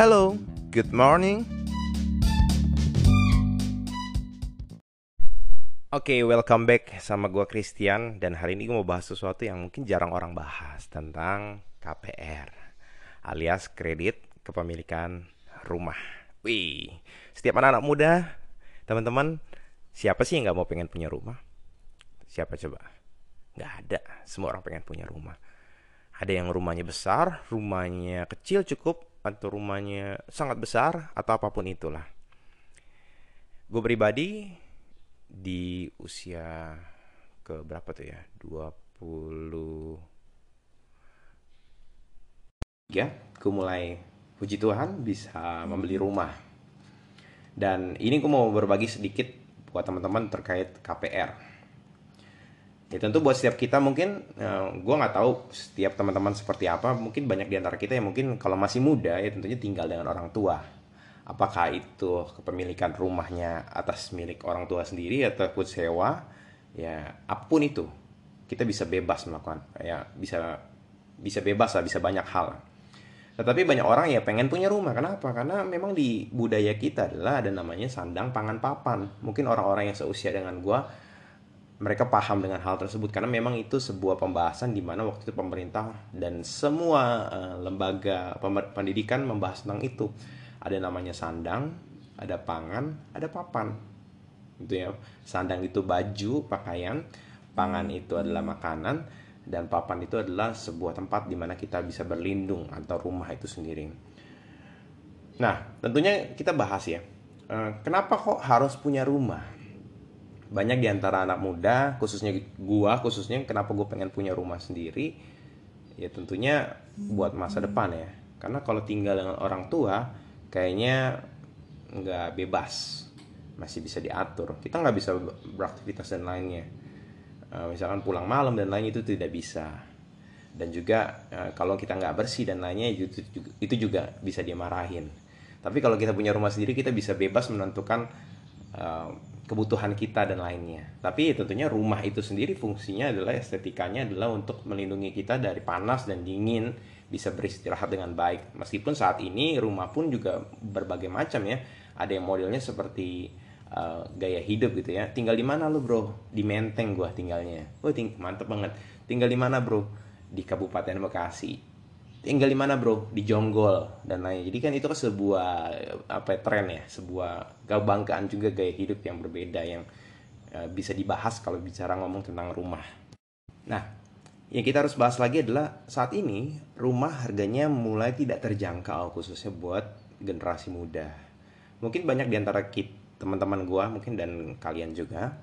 Hello, good morning. Oke, welcome back sama gua Christian dan hari ini gue mau bahas sesuatu yang mungkin jarang orang bahas tentang KPR alias kredit kepemilikan rumah. Wih, setiap anak-anak muda, teman-teman, siapa sih yang nggak mau pengen punya rumah? Siapa coba? Nggak ada, semua orang pengen punya rumah. Ada yang rumahnya besar, rumahnya kecil cukup, atau rumahnya sangat besar, atau apa pun itulah. Gue pribadi di usia ke berapa tuh ya? 20 ya gue mulai puji Tuhan bisa membeli rumah. Dan ini gue mau berbagi sedikit buat teman-teman terkait KPR ya tentu buat setiap kita mungkin eh, gue nggak tahu setiap teman-teman seperti apa mungkin banyak di antara kita yang mungkin kalau masih muda ya tentunya tinggal dengan orang tua. Apakah itu kepemilikan rumahnya atas milik orang tua sendiri ataupun sewa? Ya apa pun itu kita bisa bebas melakukan ya bisa bisa bebas lah bisa banyak hal. Tetapi banyak orang ya pengen punya rumah. Kenapa? Karena memang di budaya kita adalah ada namanya sandang pangan papan. Mungkin orang-orang yang seusia dengan gua mereka paham dengan hal tersebut karena memang itu sebuah pembahasan di mana waktu itu pemerintah dan semua uh, lembaga pendidikan membahas tentang itu ada namanya sandang, ada pangan, ada papan. Gitu ya. Sandang itu baju, pakaian, pangan itu adalah makanan, dan papan itu adalah sebuah tempat di mana kita bisa berlindung atau rumah itu sendiri. Nah, tentunya kita bahas ya. Eh, kenapa kok harus punya rumah? Banyak di antara anak muda, khususnya gua, khususnya kenapa gue pengen punya rumah sendiri, ya tentunya buat masa depan ya. Karena kalau tinggal dengan orang tua, kayaknya nggak bebas. Masih bisa diatur. Kita nggak bisa beraktivitas dan lainnya. Uh, misalkan pulang malam dan lain itu tidak bisa. Dan juga uh, kalau kita nggak bersih dan lainnya itu juga, itu juga bisa dimarahin. Tapi kalau kita punya rumah sendiri kita bisa bebas menentukan uh, kebutuhan kita dan lainnya tapi tentunya rumah itu sendiri fungsinya adalah estetikanya adalah untuk melindungi kita dari panas dan dingin bisa beristirahat dengan baik. Meskipun saat ini rumah pun juga berbagai macam ya. Ada yang modelnya seperti uh, gaya hidup gitu ya. Tinggal di mana lu bro? Di Menteng gua tinggalnya. Oh ting mantep banget. Tinggal di mana bro? Di Kabupaten Bekasi. Tinggal di mana bro? Di Jonggol dan lain. Jadi kan itu kan sebuah apa tren ya, sebuah kebanggaan juga gaya hidup yang berbeda yang uh, bisa dibahas kalau bicara ngomong tentang rumah. Nah, yang kita harus bahas lagi adalah saat ini rumah harganya mulai tidak terjangkau khususnya buat generasi muda. Mungkin banyak di antara teman-teman gua mungkin dan kalian juga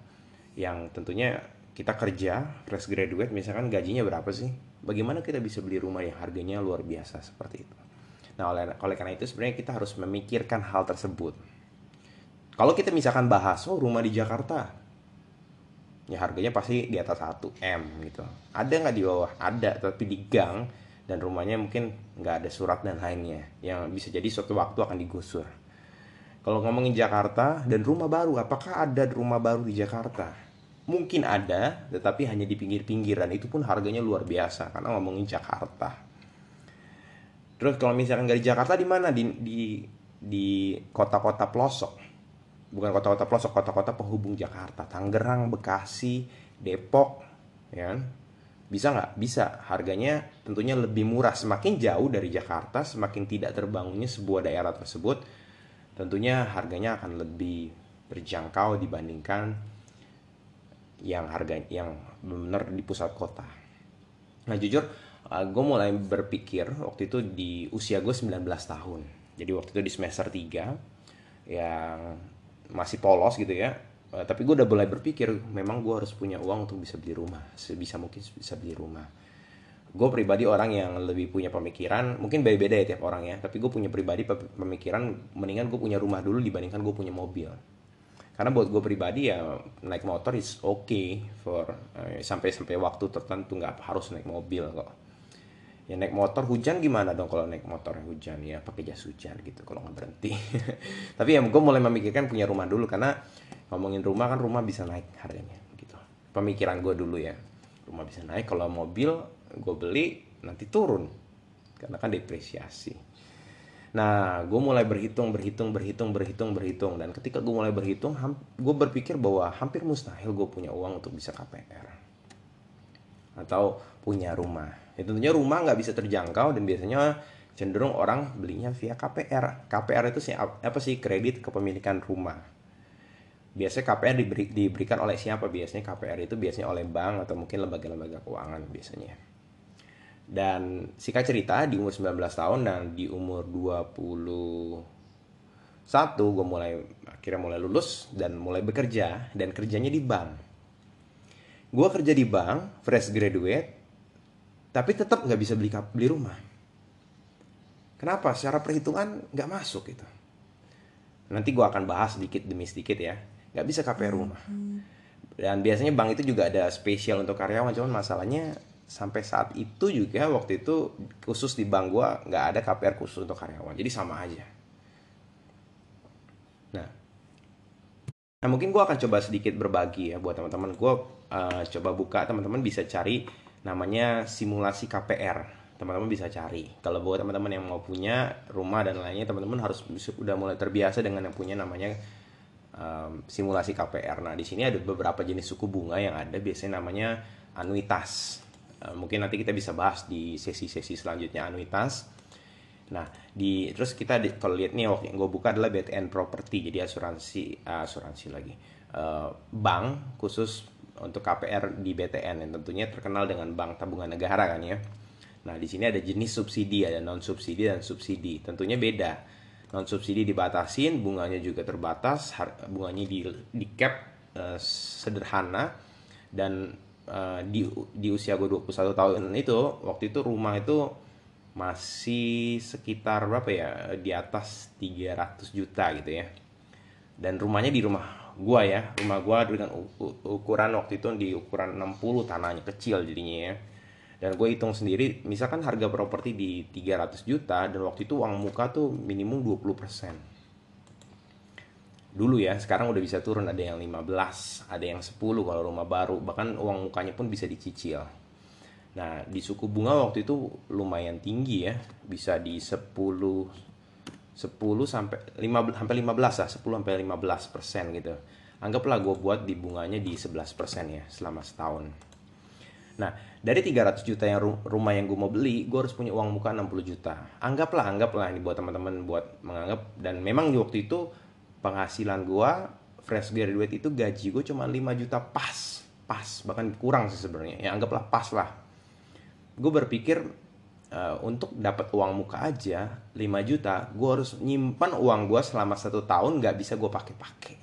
yang tentunya kita kerja fresh graduate misalkan gajinya berapa sih? Bagaimana kita bisa beli rumah yang harganya luar biasa seperti itu? Nah, oleh, oleh karena itu sebenarnya kita harus memikirkan hal tersebut. Kalau kita misalkan bahas, oh rumah di Jakarta, ya harganya pasti di atas 1 M gitu. Ada nggak di bawah? Ada tapi di gang dan rumahnya mungkin nggak ada surat dan lainnya. Yang bisa jadi suatu waktu akan digusur. Kalau ngomongin Jakarta dan rumah baru apakah ada rumah baru di Jakarta mungkin ada tetapi hanya di pinggir-pinggiran itu pun harganya luar biasa karena ngomongin Jakarta terus kalau misalkan di Jakarta di mana di di di kota-kota pelosok bukan kota-kota pelosok, kota-kota penghubung Jakarta, Tangerang, Bekasi, Depok, ya kan? Bisa nggak? Bisa. Harganya tentunya lebih murah. Semakin jauh dari Jakarta, semakin tidak terbangunnya sebuah daerah tersebut, tentunya harganya akan lebih berjangkau dibandingkan yang harga yang benar di pusat kota. Nah jujur, uh, gue mulai berpikir waktu itu di usia gue 19 tahun. Jadi waktu itu di semester 3 yang masih polos gitu ya uh, tapi gue udah mulai berpikir memang gue harus punya uang untuk bisa beli rumah sebisa mungkin bisa beli rumah gue pribadi orang yang lebih punya pemikiran mungkin beda-beda ya tiap orang ya tapi gue punya pribadi pemikiran mendingan gue punya rumah dulu dibandingkan gue punya mobil karena buat gue pribadi ya naik motor is okay for uh, sampai sampai waktu tertentu nggak harus naik mobil kok. Ya naik motor hujan gimana dong kalau naik motor hujan? Ya pakai jas hujan gitu kalau nggak berhenti. Tapi ya gue mulai memikirkan punya rumah dulu karena ngomongin rumah kan rumah bisa naik harganya gitu. Pemikiran gue dulu ya rumah bisa naik kalau mobil gue beli nanti turun. Karena kan depresiasi Nah, gue mulai berhitung, berhitung, berhitung, berhitung, berhitung. Dan ketika gue mulai berhitung, gue berpikir bahwa hampir mustahil gue punya uang untuk bisa KPR. Atau punya rumah. Ya, tentunya rumah nggak bisa terjangkau dan biasanya cenderung orang belinya via KPR. KPR itu sih apa sih kredit kepemilikan rumah. Biasanya KPR diberi, diberikan oleh siapa? Biasanya KPR itu biasanya oleh bank atau mungkin lembaga-lembaga keuangan biasanya. Dan singkat cerita di umur 19 tahun dan di umur 21 gue mulai akhirnya mulai lulus dan mulai bekerja dan kerjanya di bank. Gue kerja di bank, fresh graduate, tapi tetap nggak bisa beli beli rumah. Kenapa? Secara perhitungan nggak masuk gitu. Nanti gue akan bahas sedikit demi sedikit ya. Nggak bisa KPR rumah. Dan biasanya bank itu juga ada spesial untuk karyawan, cuman masalahnya sampai saat itu juga waktu itu khusus di bank gue nggak ada KPR khusus untuk karyawan. Jadi sama aja. Nah. Nah mungkin gue akan coba sedikit berbagi ya buat teman-teman. Gue uh, coba buka. Teman-teman bisa cari namanya simulasi KPR teman-teman bisa cari. Kalau buat teman-teman yang mau punya rumah dan lainnya teman-teman harus sudah mulai terbiasa dengan yang punya namanya um, simulasi KPR nah di sini ada beberapa jenis suku bunga yang ada. Biasanya namanya anuitas mungkin nanti kita bisa bahas di sesi-sesi selanjutnya anuitas. Nah, di terus kita di, kalau lihat nih yang gue buka adalah BTN Property, jadi asuransi uh, asuransi lagi uh, bank khusus untuk KPR di BTN yang tentunya terkenal dengan bank tabungan negara kan ya. Nah, di sini ada jenis subsidi, ada non subsidi dan subsidi. Tentunya beda. Non subsidi dibatasin, bunganya juga terbatas, bunganya di di cap uh, sederhana dan uh, di di usia gue 21 tahun itu waktu itu rumah itu masih sekitar berapa ya? Di atas 300 juta gitu ya. Dan rumahnya di rumah gua ya. Rumah gua dengan ukuran waktu itu di ukuran 60 tanahnya kecil jadinya ya. Dan gue hitung sendiri misalkan harga properti di 300 juta dan waktu itu uang muka tuh minimum 20 persen dulu ya sekarang udah bisa turun. Ada yang 15 ada yang 10 kalau rumah baru. Bahkan uang mukanya pun bisa dicicil. Nah di suku bunga waktu itu lumayan tinggi ya. Bisa di 10 10 sampai 15 sampai 15 lah. 10 sampai 15 persen gitu. Anggaplah gue buat di bunganya di 11 persen ya selama setahun. Nah dari 300 juta yang rumah yang gue mau beli gue harus punya uang muka 60 juta. Anggaplah anggaplah ini buat teman-teman buat menganggap. Dan memang di waktu itu penghasilan gue fresh graduate itu gaji gue cuma 5 juta pas. Pas bahkan kurang sih sebenarnya. Ya anggaplah pas lah. Gue berpikir uh, untuk dapat uang muka aja 5 juta gue harus nyimpan uang gue selama satu tahun nggak bisa gue pakai-pakai.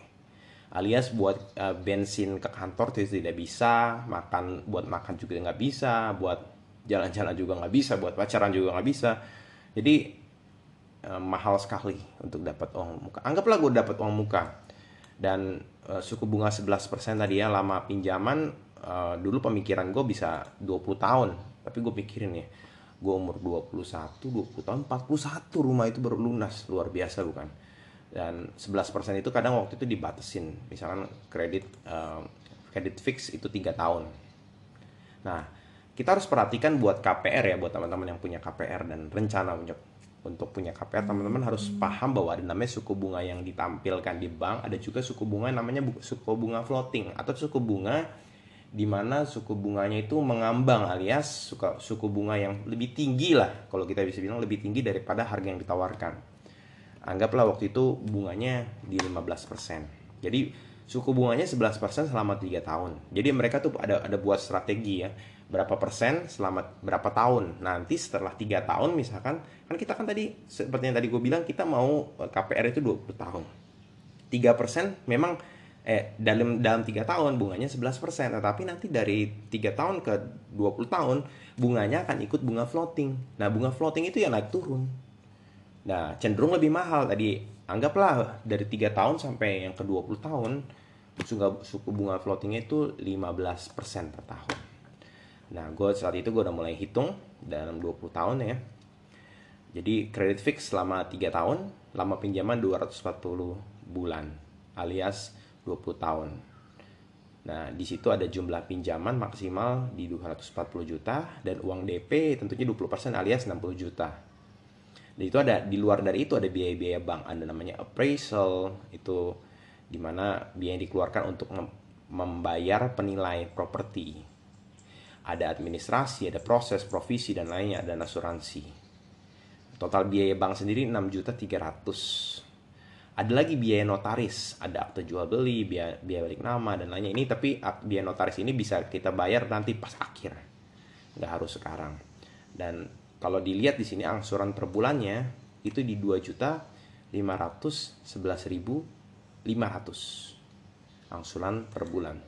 Alias buat uh, bensin ke kantor itu tidak bisa makan buat makan juga nggak bisa buat jalan-jalan juga nggak bisa buat pacaran juga nggak bisa. Jadi uh, mahal sekali untuk dapat uang muka. Anggaplah gue dapat uang muka dan uh, suku bunga 11% tadi ya lama pinjaman uh, dulu pemikiran gue bisa 20 tahun. Tapi gue pikirin ya, gue umur 21, 20 tahun, 41 rumah itu baru lunas. Luar biasa bukan? Dan 11% itu kadang waktu itu dibatasin. Misalkan kredit uh, kredit fix itu tiga tahun. Nah, kita harus perhatikan buat KPR ya, buat teman-teman yang punya KPR dan rencana untuk untuk punya KPR teman-teman harus paham bahwa ada namanya suku bunga yang ditampilkan di bank ada juga suku bunga namanya suku bunga floating atau suku bunga di mana suku bunganya itu mengambang alias suka suku bunga yang lebih tinggi lah kalau kita bisa bilang lebih tinggi daripada harga yang ditawarkan. Anggaplah waktu itu bunganya di 15% jadi suku bunganya 11% selama 3 tahun. Jadi mereka tuh ada ada buat strategi ya berapa persen selama berapa tahun. Nanti setelah tiga tahun misalkan kan kita kan tadi seperti yang tadi gue bilang kita mau eh, KPR itu 20 tahun. Tiga persen memang eh dalam dalam tiga tahun bunganya 11 persen. Tetapi nanti dari tiga tahun ke 20 tahun bunganya akan ikut bunga floating. Nah bunga floating itu yang naik turun. Nah cenderung lebih mahal. Tadi anggaplah dari tiga tahun sampai yang ke 20 tahun suku bunga floatingnya itu 15% per tahun Nah, gue saat itu gue udah mulai hitung dalam 20 tahun ya. Jadi kredit fix selama 3 tahun, lama pinjaman 240 bulan alias 20 tahun. Nah, di situ ada jumlah pinjaman maksimal di 240 juta dan uang DP tentunya 20% alias 60 juta. Dan itu ada di luar dari itu ada biaya-biaya bank, ada namanya appraisal, itu di mana biaya yang dikeluarkan untuk membayar penilai properti. Ada administrasi, ada proses, provisi dan lainnya, dan asuransi. Total biaya bank sendiri 6 juta 300 ada lagi biaya notaris, ada akte jual beli, biaya, biaya balik nama dan lainnya. Ini tapi biaya notaris ini bisa kita bayar nanti pas akhir, nggak harus sekarang. Dan kalau dilihat di sini angsuran per bulannya itu di dua juta lima ratus sebelas ribu lima ratus angsuran per bulan.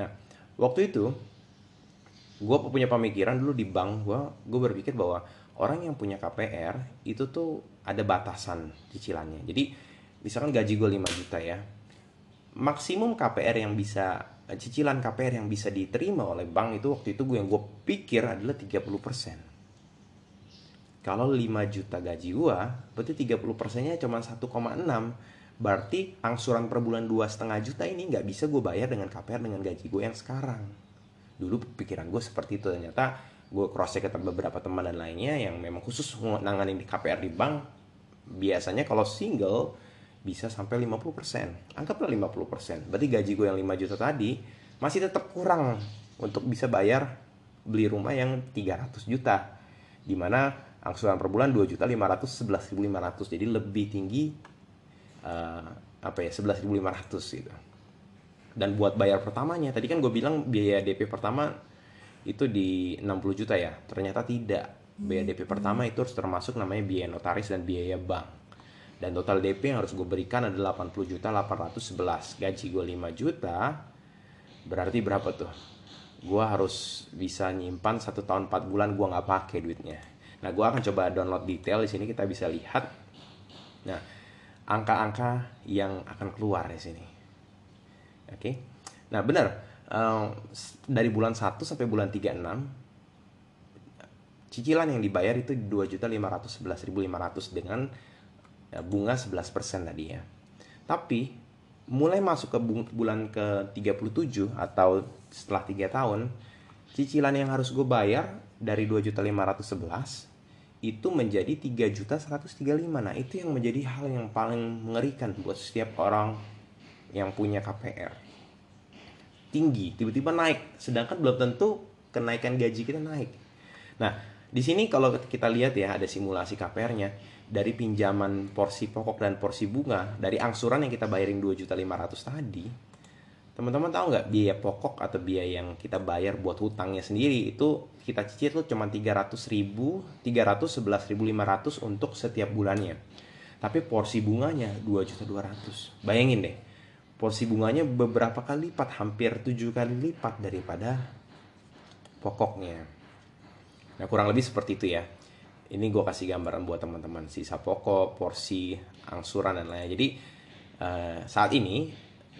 Nah waktu itu gue punya pemikiran dulu di bank gue gue berpikir bahwa orang yang punya KPR itu tuh ada batasan cicilannya. Jadi misalkan gaji gue 5 juta ya maksimum KPR yang bisa cicilan KPR yang bisa diterima oleh bank itu waktu itu gue yang gue pikir adalah 30% kalau 5 juta gaji gue berarti 30 persennya cuma 1,6 berarti angsuran per bulan dua setengah juta ini nggak bisa gue bayar dengan KPR dengan gaji gue yang sekarang dulu pikiran gue seperti itu ternyata gue cross check ke beberapa teman dan lainnya yang memang khusus nanganin di KPR di bank biasanya kalau single bisa sampai 50%. Anggaplah 50%. Berarti gaji gue yang 5 juta tadi masih tetap kurang untuk bisa bayar beli rumah yang 300 juta. Di mana angsuran per bulan 2 juta 500 11.500 jadi lebih tinggi uh, apa ya 11.500 gitu. Dan buat bayar pertamanya tadi kan gue bilang biaya DP pertama itu di 60 juta ya. Ternyata tidak. Biaya DP pertama itu harus termasuk namanya biaya notaris dan biaya bank. Dan total DP yang harus gue berikan adalah 80 juta 811 gaji gue 5 juta berarti berapa tuh? Gue harus bisa nyimpan satu tahun 4 bulan gue nggak pakai duitnya. Nah gue akan coba download detail di sini kita bisa lihat. Nah angka-angka yang akan keluar di sini oke okay? nah benar um, dari bulan 1 sampai bulan 36 cicilan yang dibayar itu 2.511.500 dengan ya, bunga 11% tadi ya. Tapi mulai masuk ke bulan ke 37 atau setelah 3 tahun, cicilan yang harus gue bayar dari 2.511 itu menjadi 3.135. Nah, itu yang menjadi hal yang paling mengerikan buat setiap orang yang punya KPR. Tinggi, tiba-tiba naik, sedangkan belum tentu kenaikan gaji kita naik. Nah, di sini kalau kita lihat ya ada simulasi KPR-nya, dari pinjaman porsi pokok dan porsi bunga dari angsuran yang kita bayarin 2.500 tadi teman-teman tahu nggak biaya pokok atau biaya yang kita bayar buat hutangnya sendiri? Itu kita cicil tuh cuma 300 ribu 311.500 untuk setiap bulannya. Tapi porsi bunganya 2.200 bayangin deh porsi bunganya beberapa kali lipat hampir tujuh kali lipat daripada pokoknya nah kurang lebih seperti itu ya ini gue kasih gambaran buat teman-teman sisa pokok, porsi, angsuran dan lainnya. Jadi uh, saat ini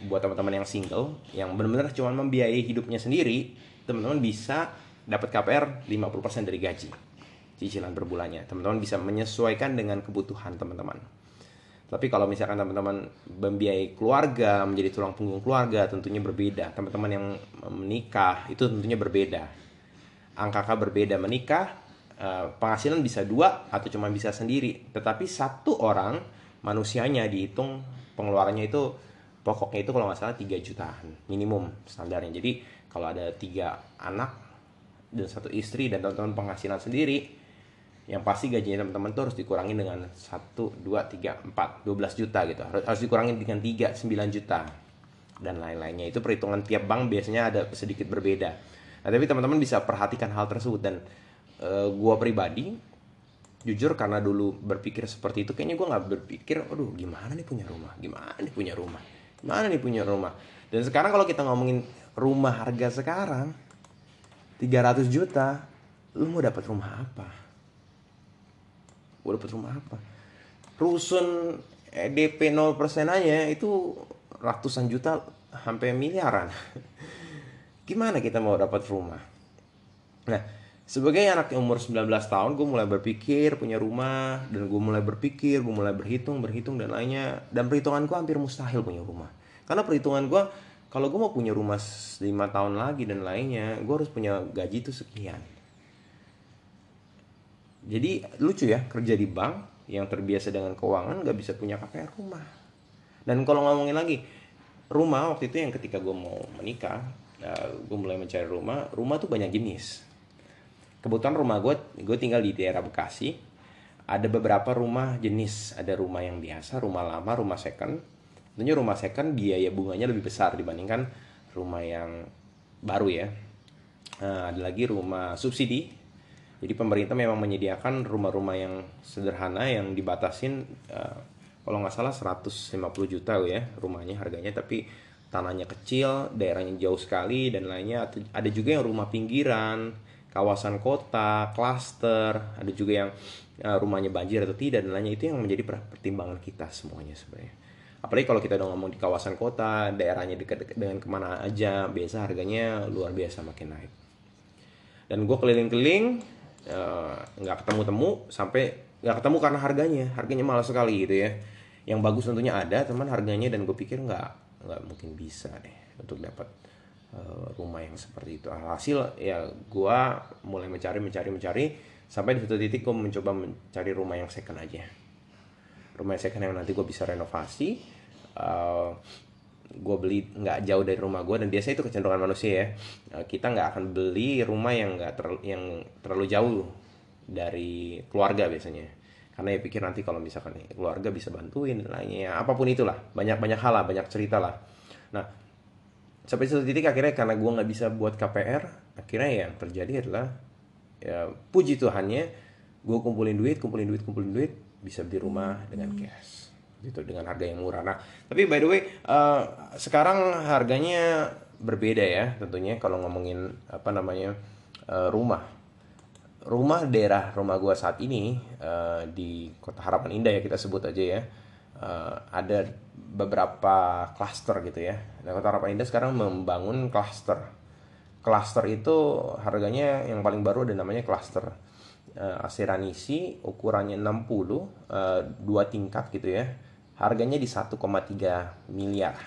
buat teman-teman yang single yang benar-benar cuma membiayai hidupnya sendiri, teman-teman bisa dapat KPR 50% dari gaji cicilan per bulannya. Teman-teman bisa menyesuaikan dengan kebutuhan teman-teman. Tapi kalau misalkan teman-teman membiayai keluarga, menjadi tulang punggung keluarga, tentunya berbeda. Teman-teman yang menikah itu tentunya berbeda. Angka berbeda menikah, Eh, penghasilan bisa dua atau cuma bisa sendiri tetapi satu orang manusianya dihitung pengeluarannya itu pokoknya itu kalau nggak salah 3 jutaan minimum standarnya jadi kalau ada tiga anak dan satu istri dan teman-teman penghasilan sendiri yang pasti gajinya teman-teman tuh harus dikurangi dengan 1, 2, 3, 4, 12 juta gitu. Harus, harus dikurangi dengan 3, 9 juta. Dan lain-lainnya. Itu perhitungan tiap bank biasanya ada sedikit berbeda. Nah tapi teman-teman bisa perhatikan hal tersebut. Dan uh, gua pribadi jujur karena dulu berpikir seperti itu kayaknya gue nggak berpikir aduh gimana nih punya rumah? Gimana nih punya rumah? Gimana nih punya rumah? Dan sekarang kalau kita ngomongin rumah harga sekarang 300 juta lu mau dapat rumah apa mau dapat rumah apa? Rusun DP 0% aja itu ratusan juta sampai miliaran. Gimana kita mau dapat rumah? Nah sebagai anak yang umur 19 tahun gue mulai berpikir punya rumah dan gue mulai berpikir gue mulai berhitung berhitung dan lainnya dan perhitungan gue hampir mustahil punya rumah. Karena perhitungan gue kalau gue mau punya rumah 5 tahun lagi dan lainnya gue harus punya gaji itu sekian jadi lucu ya kerja di bank yang terbiasa dengan keuangan nggak bisa punya KPR rumah. Dan kalau ngomongin lagi rumah waktu itu yang ketika gue mau menikah uh, gue mulai mencari rumah rumah tuh banyak jenis. Kebetulan rumah gue gue tinggal di daerah Bekasi. Ada beberapa rumah jenis. Ada rumah yang biasa rumah lama rumah second. Tentunya rumah second biaya bunganya lebih besar dibandingkan rumah yang baru ya. Nah, ada lagi rumah subsidi jadi pemerintah memang menyediakan rumah-rumah yang sederhana yang dibatasin uh, kalau nggak salah 150 juta ya rumahnya harganya tapi tanahnya kecil daerahnya jauh sekali dan lainnya ada juga yang rumah pinggiran kawasan kota, klaster, ada juga yang uh, rumahnya banjir atau tidak dan lainnya itu yang menjadi pertimbangan kita semuanya sebenarnya. Apalagi kalau kita udah ngomong di kawasan kota, daerahnya dekat-dekat dengan ke mana aja, biasa harganya luar biasa makin naik. Dan gue keliling-keliling, nggak uh, ketemu-temu sampai nggak ketemu karena harganya, harganya mahal sekali gitu ya. Yang bagus tentunya ada, teman harganya dan gue pikir nggak nggak mungkin bisa deh untuk dapat Eh, rumah yang seperti itu. Hasil ya gue mulai mencari mencari mencari sampai di satu titik gue mencoba mencari rumah yang second aja. Rumah yang second yang nanti gue bisa renovasi uh, eh, gue beli nggak jauh dari rumah gue dan biasanya itu kecenderungan manusia ya. Uh, kita nggak akan beli rumah yang nggak terlalu yang terlalu jauh dari keluarga biasanya. Karena ya pikir nanti kalau misalkan keluarga bisa bantuin lainnya ya, apa pun itulah. Banyak banyak hal lah banyak cerita lah. Nah sampai satu titik akhirnya karena gue nggak bisa buat KPR akhirnya yang terjadi adalah ya puji Tuhannya gue kumpulin duit kumpulin duit kumpulin duit bisa beli rumah dengan cash gitu dengan harga yang murah nah tapi by the way uh, sekarang harganya berbeda ya tentunya kalau ngomongin apa namanya uh, rumah rumah daerah rumah gue saat ini uh, di kota Harapan Indah ya kita sebut aja ya uh, ada beberapa klaster gitu ya. Nah, Kota Harapan Indah sekarang membangun klaster. Klaster itu harganya yang paling baru ada namanya klaster uh, Aseranisi, ukurannya 60, uh, dua tingkat gitu ya. Harganya di 1,3 miliar.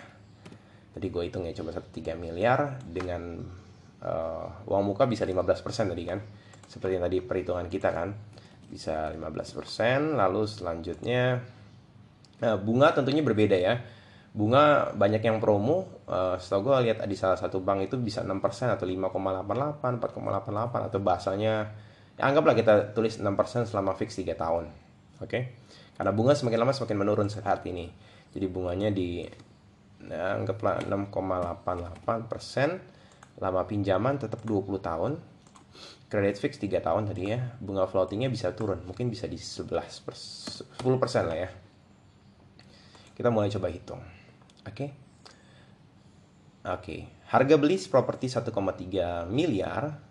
Tadi gue hitung ya coba 1,3 miliar dengan uh, uang muka bisa 15% tadi kan. Seperti yang tadi perhitungan kita kan. Bisa 15%, lalu selanjutnya Nah, bunga tentunya berbeda ya. Bunga banyak yang promo, uh, setahu gue lihat di salah satu bank itu bisa 6% atau 5,88, 4,88 atau bahasanya ya anggaplah kita tulis 6% selama fix 3 tahun. Oke. Okay? Karena bunga semakin lama semakin menurun saat ini. Jadi bunganya di ya, anggaplah 6,88% lama pinjaman tetap 20 tahun. Credit fix 3 tahun tadi ya. Bunga floatingnya bisa turun, mungkin bisa di 11 10% lah ya kita mulai coba hitung. Oke. Okay? Oke, okay. harga beli properti 1,3 miliar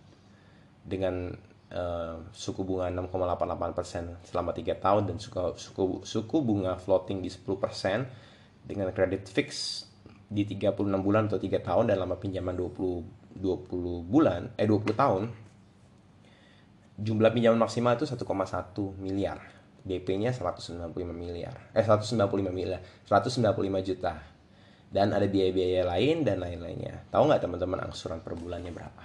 dengan uh, suku bunga 6,88% selama 3 tahun dan suku, suku, suku bunga floating di 10% dengan kredit fix di 36 bulan atau 3 tahun dan lama pinjaman 20 20 bulan eh 20 tahun jumlah pinjaman maksimal itu 1,1 miliar DP-nya 195 miliar. Eh 195 miliar, 195 juta. Dan ada biaya-biaya lain dan lain-lainnya. Tahu nggak teman-teman angsuran per bulannya berapa?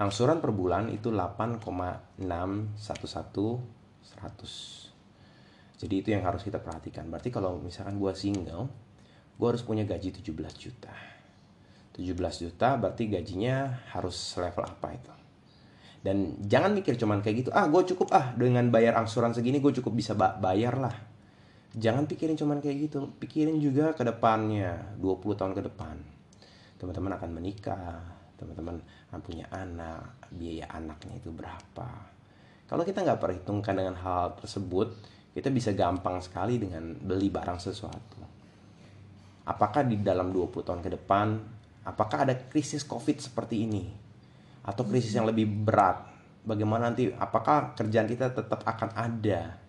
Angsuran per bulan itu 8,611 100. Jadi itu yang harus kita perhatikan. Berarti kalau misalkan gue single, gue harus punya gaji 17 juta. 17 juta berarti gajinya harus level apa itu? dan jangan mikir cuman kayak gitu ah gue cukup ah dengan bayar angsuran segini gue cukup bisa bayar lah jangan pikirin cuman kayak gitu pikirin juga ke depannya 20 tahun ke depan teman-teman akan menikah teman-teman punya anak biaya anaknya itu berapa. Kalau kita nggak perhitungkan dengan hal tersebut kita bisa gampang sekali dengan beli barang sesuatu. Apakah di dalam 20 tahun ke depan apakah ada krisis covid seperti ini? Atau krisis yang lebih berat? Bagaimana nanti apakah kerjaan kita tetap akan ada?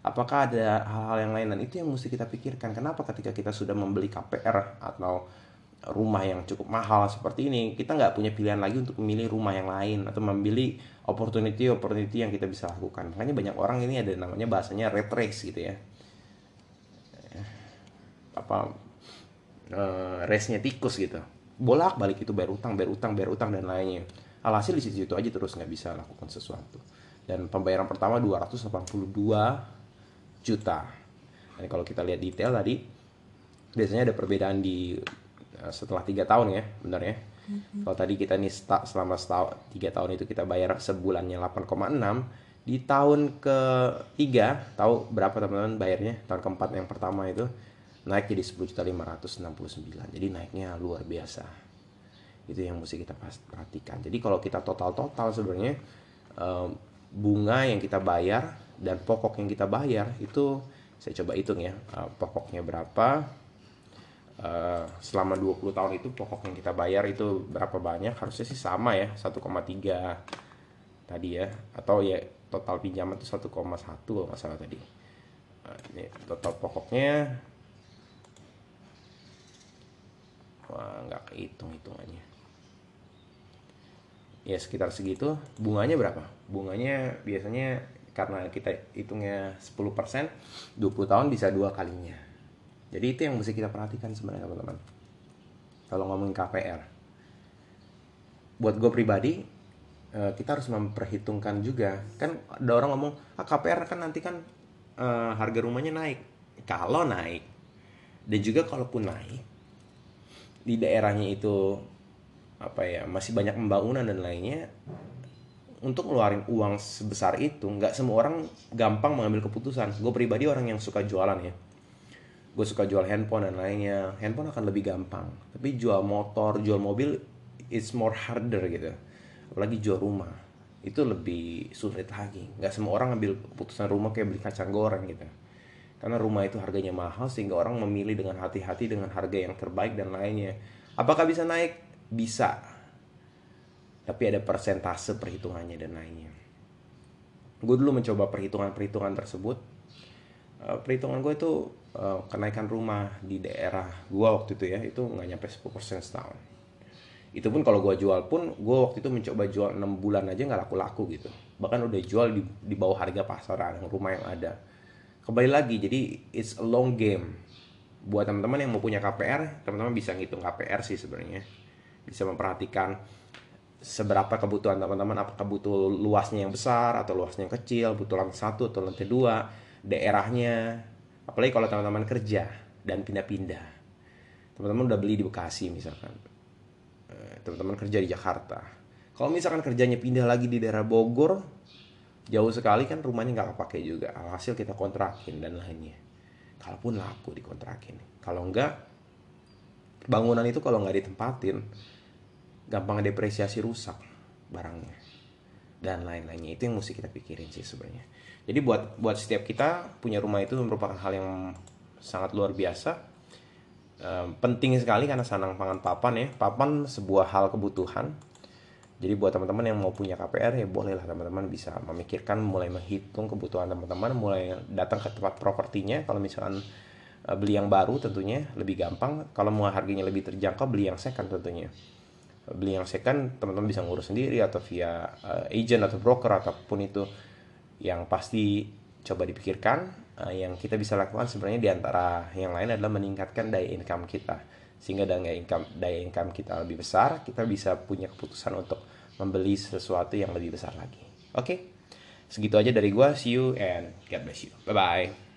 Apakah ada hal-hal yang lain? Dan itu yang mesti kita pikirkan. Kenapa ketika kita sudah membeli KPR atau rumah yang cukup mahal seperti ini kita nggak punya pilihan lagi untuk memilih rumah yang lain atau memilih opportunity opportunity yang kita bisa lakukan. Makanya banyak orang ini ada namanya bahasanya red race gitu ya. Apa uh, race-nya tikus gitu. Bolak balik itu bayar utang bayar utang bayar utang dan lainnya. Alhasil di situ aja terus nggak bisa lakukan sesuatu. Dan pembayaran pertama 282 juta. Dan kalau kita lihat detail tadi, biasanya ada perbedaan di setelah tiga tahun ya, benar ya. Mm-hmm. Kalau tadi kita nih selama setahun, tiga tahun itu kita bayar sebulannya 8,6, di tahun ketiga tahu berapa teman-teman bayarnya? Tahun keempat yang pertama itu naik jadi 10 juta 569. Jadi naiknya luar biasa. Itu yang mesti kita perhatikan. Jadi kalau kita total-total sebenarnya um, bunga yang kita bayar dan pokok yang kita bayar itu saya coba hitung ya uh, pokoknya berapa uh, selama 20 tahun itu pokok yang kita bayar itu berapa banyak? Harusnya sih sama ya 1,3 tadi ya. Atau ya total pinjaman itu 1,1 kalau nggak salah tadi. Uh, ini total pokoknya wah nggak kehitung hitungannya ya sekitar segitu. Bunganya berapa? Bunganya biasanya karena kita hitungnya 10% 20 tahun bisa dua kalinya jadi itu yang mesti kita perhatikan sebenarnya teman-teman. Kalau ngomongin KPR buat gue pribadi eh, kita harus memperhitungkan juga. Kan ada orang ngomong ah, KPR kan nanti kan uh, harga rumahnya naik. Kalau naik dan juga kalaupun naik di daerahnya itu apa ya masih banyak pembangunan dan lainnya untuk ngeluarin uang sebesar itu nggak semua orang gampang mengambil keputusan. Gue pribadi orang yang suka jualan ya gue suka jual handphone dan lainnya. Handphone akan lebih gampang. Tapi jual motor jual mobil it's more harder gitu. Apalagi jual rumah. Itu lebih sulit lagi. Nggak semua orang ambil keputusan rumah kayak beli kacang goreng gitu. Karena rumah itu harganya mahal sehingga orang memilih dengan hati-hati dengan harga yang terbaik dan lainnya. Apakah bisa naik? Bisa. Tapi ada persentase perhitungannya dan lainnya. Gue dulu mencoba perhitungan-perhitungan tersebut. Uh, perhitungan gue itu uh, kenaikan rumah di daerah gue waktu itu ya itu nggak nyampe 10% setahun. Itu pun kalau gue jual pun gue waktu itu mencoba jual 6 bulan aja nggak laku-laku gitu. Bahkan udah jual di, di bawah harga pasaran rumah yang ada. Kembali lagi jadi it's a long game. Buat teman-teman yang mau punya KPR teman-teman bisa ngitung KPR sih sebenarnya. Bisa memperhatikan seberapa kebutuhan teman-teman apakah butuh luasnya yang besar atau luasnya yang kecil butuh lantai satu atau lantai dua daerahnya apalagi kalau teman-teman kerja dan pindah-pindah. Teman-teman udah beli di Bekasi misalkan. Eh, teman-teman kerja di Jakarta. Kalau misalkan kerjanya pindah lagi di daerah Bogor jauh sekali kan rumahnya nggak kepake juga. Alhasil kita kontrakin dan lainnya. Kalaupun laku dikontrakin. Kalau enggak bangunan itu kalau nggak ditempatin gampang depresiasi rusak barangnya. Dan lain-lainnya. Itu yang mesti kita pikirin sih sebenarnya jadi buat buat setiap kita punya rumah itu merupakan hal yang sangat luar biasa. E, penting sekali karena sanang pangan papan ya. Papan sebuah hal kebutuhan. Jadi buat teman-teman yang mau punya KPR ya bolehlah teman-teman bisa memikirkan mulai menghitung kebutuhan teman-teman mulai datang ke tempat propertinya. Kalau misalkan eh, beli yang baru tentunya lebih gampang. Kalau mau harganya lebih terjangkau beli yang second tentunya. Beli yang second teman-teman bisa ngurus sendiri atau via uh, agent atau broker ataupun itu yang pasti coba dipikirkan uh, yang kita bisa lakukan sebenarnya di antara yang lain adalah meningkatkan daya income kita. Sehingga daya income daya income kita lebih besar kita bisa punya keputusan untuk membeli sesuatu yang lebih besar lagi. Oke? Okay? segitu aja dari gua. See you and God bless you. Bye bye